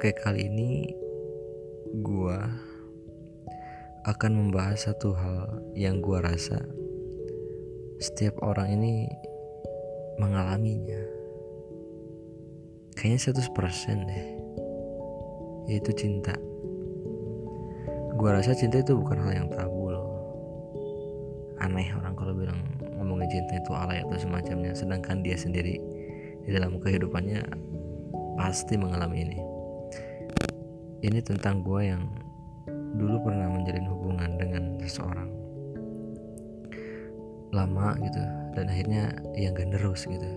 Oke, kali ini gua akan membahas satu hal yang gua rasa setiap orang ini mengalaminya. Kayaknya 100% deh. Yaitu cinta. Gua rasa cinta itu bukan hal yang tabu loh. Aneh orang kalau bilang ngomongin cinta itu alay atau semacamnya sedangkan dia sendiri di dalam kehidupannya pasti mengalami ini ini tentang gue yang dulu pernah menjalin hubungan dengan seseorang. Lama gitu dan akhirnya yang gak terus gitu.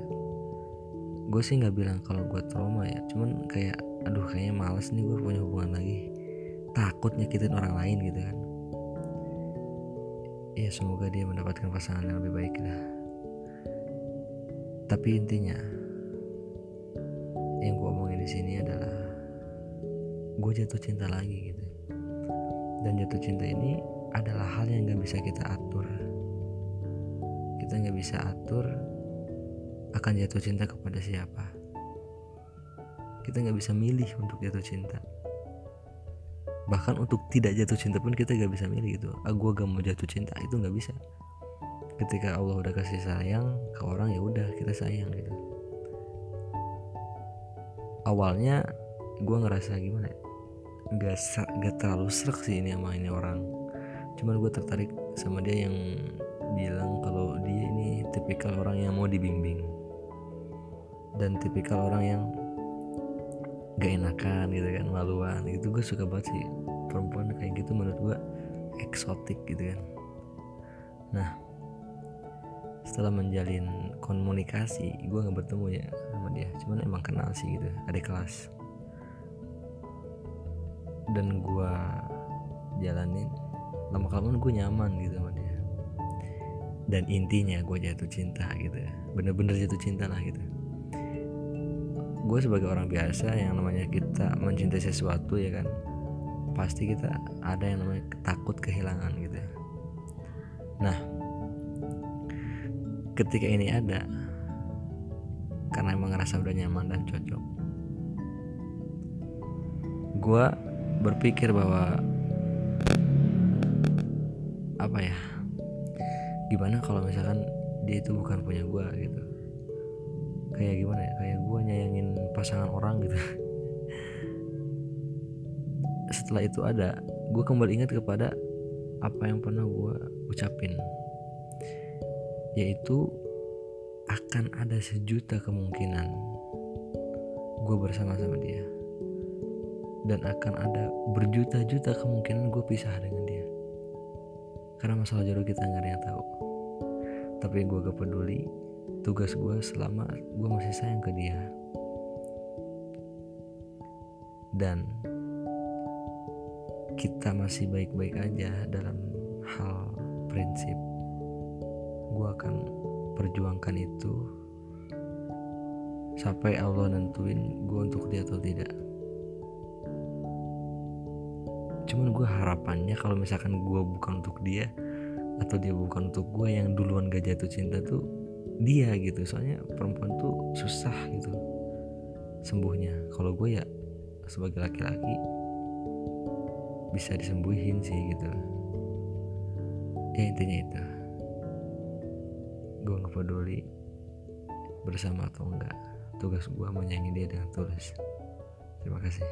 Gue sih nggak bilang kalau gue trauma ya cuman kayak aduh kayaknya males nih gue punya hubungan lagi. Takut nyakitin orang lain gitu kan. Ya semoga dia mendapatkan pasangan yang lebih baik lah. Tapi intinya yang gue omongin di sini adalah gue jatuh cinta lagi gitu. Dan jatuh cinta ini adalah hal yang gak bisa kita atur. Kita gak bisa atur akan jatuh cinta kepada siapa. Kita gak bisa milih untuk jatuh cinta. Bahkan untuk tidak jatuh cinta pun kita gak bisa milih gitu. Ah gue gak mau jatuh cinta itu gak bisa. Ketika Allah udah kasih sayang ke orang ya udah kita sayang gitu. Awalnya gue ngerasa gimana ya? Gak, gak terlalu serak sih ini sama ini orang. Cuman gue tertarik sama dia yang bilang kalau dia ini tipikal orang yang mau dibimbing. Dan tipikal orang yang gak enakan gitu kan maluan. Itu gue suka banget sih. Perempuan kayak gitu menurut gue eksotik gitu kan. Nah setelah menjalin komunikasi gue nggak bertemu ya sama dia. Cuman emang kenal sih gitu ada kelas dan gue jalanin lama kelamaan gue nyaman gitu sama dia. Dan intinya gue jatuh cinta gitu bener-bener jatuh cinta lah gitu. Gue sebagai orang biasa yang namanya kita mencintai sesuatu ya kan pasti kita ada yang namanya takut kehilangan gitu nah ketika ini ada karena emang ngerasa udah nyaman dan cocok gue berpikir bahwa apa ya gimana kalau misalkan dia itu bukan punya gue gitu. Kayak gimana ya kayak gue nyayangin pasangan orang gitu. Setelah itu ada gue kembali ingat kepada apa yang pernah gue ucapin. Yaitu akan ada sejuta kemungkinan gue bersama sama dia dan akan ada berjuta-juta kemungkinan gue pisah dengan dia. Karena masalah jodoh kita nggak ada yang tahu. Tapi gue gak peduli tugas gue selama gue masih sayang ke dia. Dan kita masih baik-baik aja dalam hal prinsip. Gue akan perjuangkan itu sampai Allah nentuin gue untuk dia atau tidak cuman gue harapannya kalau misalkan gue bukan untuk dia atau dia bukan untuk gue yang duluan gak jatuh cinta tuh dia gitu. Soalnya perempuan tuh susah gitu sembuhnya. Kalau gue ya sebagai laki-laki bisa disembuhin sih gitu. Ya intinya itu. Gue gak peduli bersama atau enggak tugas gue menyanyi dia dengan tulus. Terima kasih